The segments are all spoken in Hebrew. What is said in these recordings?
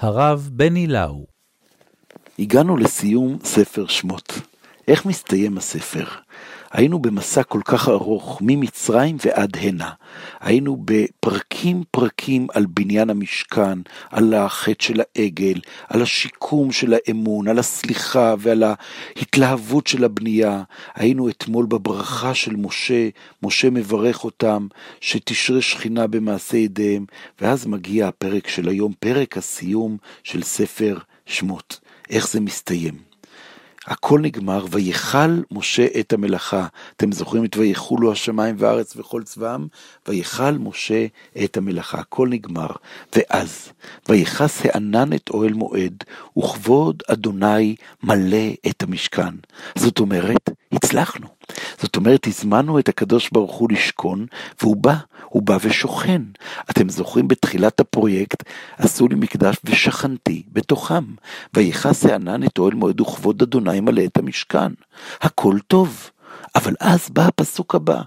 הרב בני לאו. הגענו לסיום ספר שמות. איך מסתיים הספר? היינו במסע כל כך ארוך, ממצרים ועד הנה. היינו בפרקים פרקים על בניין המשכן, על החטא של העגל, על השיקום של האמון, על הסליחה ועל ההתלהבות של הבנייה. היינו אתמול בברכה של משה, משה מברך אותם, שתשרה שכינה במעשה ידיהם, ואז מגיע הפרק של היום, פרק הסיום של ספר שמות. איך זה מסתיים? הכל נגמר, ויכל משה את המלאכה. אתם זוכרים את ויכולו השמיים והארץ וכל צבאם? ויכל משה את המלאכה, הכל נגמר. ואז, ויכס הענן את אוהל מועד, וכבוד אדוני מלא את המשכן. זאת אומרת, הצלחנו. זאת אומרת, הזמנו את הקדוש ברוך הוא לשכון, והוא בא, הוא בא ושוכן. אתם זוכרים בתחילת הפרויקט, עשו לי מקדש ושכנתי בתוכם. ויכס הענן את אוהל מועד וכבוד אדוני מלא את המשכן. הכל טוב. אבל אז בא הפסוק הבא,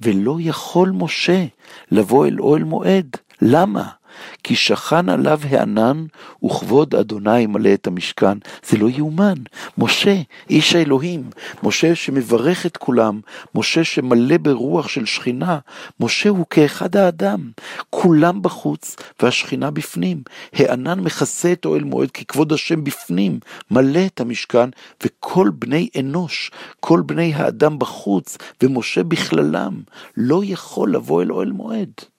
ולא יכול משה לבוא אל אוהל מועד. למה? כי שכן עליו הענן וכבוד אדוני מלא את המשכן. זה לא יאומן. משה, איש האלוהים, משה שמברך את כולם, משה שמלא ברוח של שכינה, משה הוא כאחד האדם. כולם בחוץ והשכינה בפנים. הענן מכסה את אוהל מועד כי כבוד השם בפנים, מלא את המשכן, וכל בני אנוש, כל בני האדם בחוץ, ומשה בכללם, לא יכול לבוא אל אוהל מועד.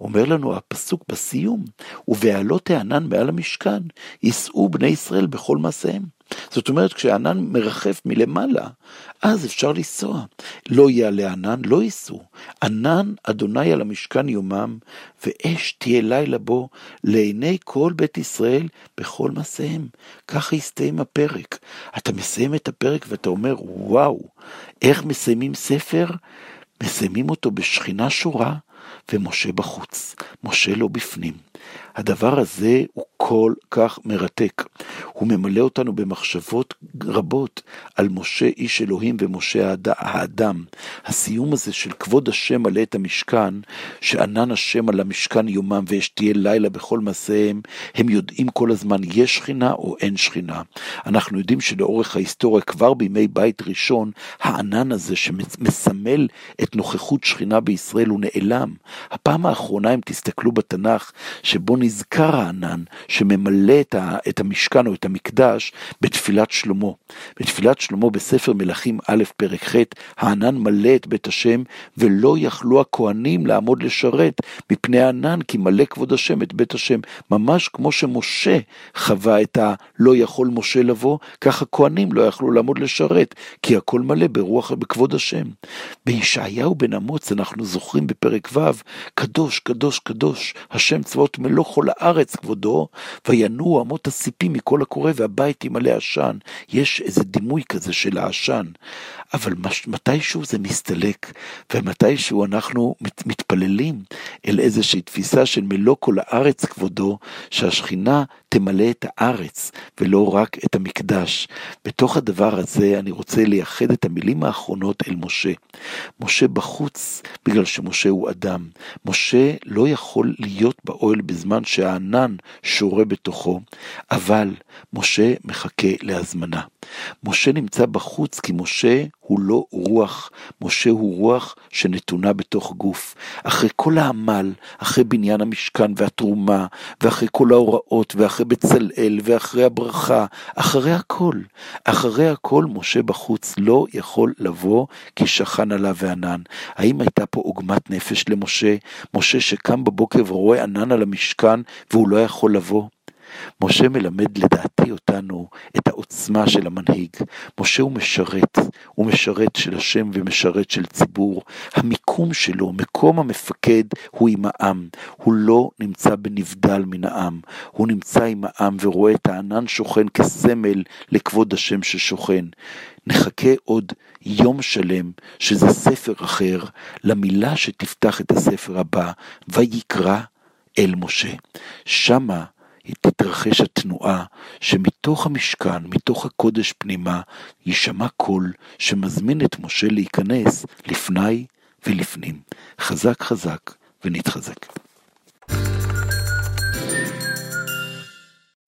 אומר לנו הפסוק בסיום, ובעלות הענן מעל המשכן, יישאו בני ישראל בכל מעשיהם. זאת אומרת, כשהענן מרחף מלמעלה, אז אפשר לנסוע. לא יעלה ענן, לא ייסעו. ענן אדוני על המשכן יומם, ואש תהיה לילה בו, לעיני כל בית ישראל בכל מעשיהם. ככה יסתיים הפרק. אתה מסיים את הפרק ואתה אומר, וואו, איך מסיימים ספר? מסיימים אותו בשכינה שורה, ומשה בחוץ, משה לא בפנים. הדבר הזה הוא כל כך מרתק. הוא ממלא אותנו במחשבות רבות על משה איש אלוהים ומשה האדם. הסיום הזה של כבוד השם מלא את המשכן, שענן השם על המשכן יומם ואש תהיה לילה בכל מעשיהם, הם יודעים כל הזמן יש שכינה או אין שכינה. אנחנו יודעים שלאורך ההיסטוריה, כבר בימי בית ראשון, הענן הזה שמסמל את נוכחות שכינה בישראל הוא נעלם. הפעם האחרונה, אם תסתכלו בתנ"ך, שבו נזכר הענן שממלא את, ה, את המשכן או את המקדש בתפילת שלמה. בתפילת שלמה בספר מלכים א' פרק ח', הענן מלא את בית השם ולא יכלו הכהנים לעמוד לשרת מפני הענן כי מלא כבוד השם את בית השם. ממש כמו שמשה חווה את הלא יכול משה לבוא, כך הכהנים לא יכלו לעמוד לשרת כי הכל מלא ברוח בכבוד השם. בישעיהו בן אמוץ אנחנו זוכרים בפרק ו', קדוש קדוש קדוש השם צבאות מלוא כל הארץ כבודו, וינועו אמות הסיפים מכל הקורא והבית ימלא עשן. יש איזה דימוי כזה של העשן. אבל מתישהו זה מסתלק, ומתישהו אנחנו מת, מתפללים אל איזושהי תפיסה של מלוא כל הארץ כבודו, שהשכינה תמלא את הארץ, ולא רק את המקדש. בתוך הדבר הזה אני רוצה לייחד את המילים האחרונות אל משה. משה בחוץ, בגלל שמשה הוא אדם. משה לא יכול להיות באוהל בזמן שהענן שורה בתוכו, אבל משה מחכה להזמנה. משה נמצא בחוץ כי משה הוא לא רוח, משה הוא רוח שנתונה בתוך גוף. אחרי כל העמל, אחרי בניין המשכן והתרומה, ואחרי כל ההוראות, ואחרי בצלאל, ואחרי הברכה, אחרי הכל, אחרי הכל משה בחוץ לא יכול לבוא כי שכן עליו וענן. האם הייתה פה עוגמת נפש למשה? משה שקם בבוקר ורואה ענן על המשכן והוא לא יכול לבוא? משה מלמד לדעתי אותנו את העוצמה של המנהיג. משה הוא משרת, הוא משרת של השם ומשרת של ציבור. המיקום שלו, מקום המפקד, הוא עם העם. הוא לא נמצא בנבדל מן העם. הוא נמצא עם העם ורואה את הענן שוכן כסמל לכבוד השם ששוכן. נחכה עוד יום שלם, שזה ספר אחר, למילה שתפתח את הספר הבא, ויקרא אל משה. שמה תתרחש התנועה שמתוך המשכן, מתוך הקודש פנימה, יישמע קול שמזמין את משה להיכנס לפני ולפנים. חזק חזק ונתחזק.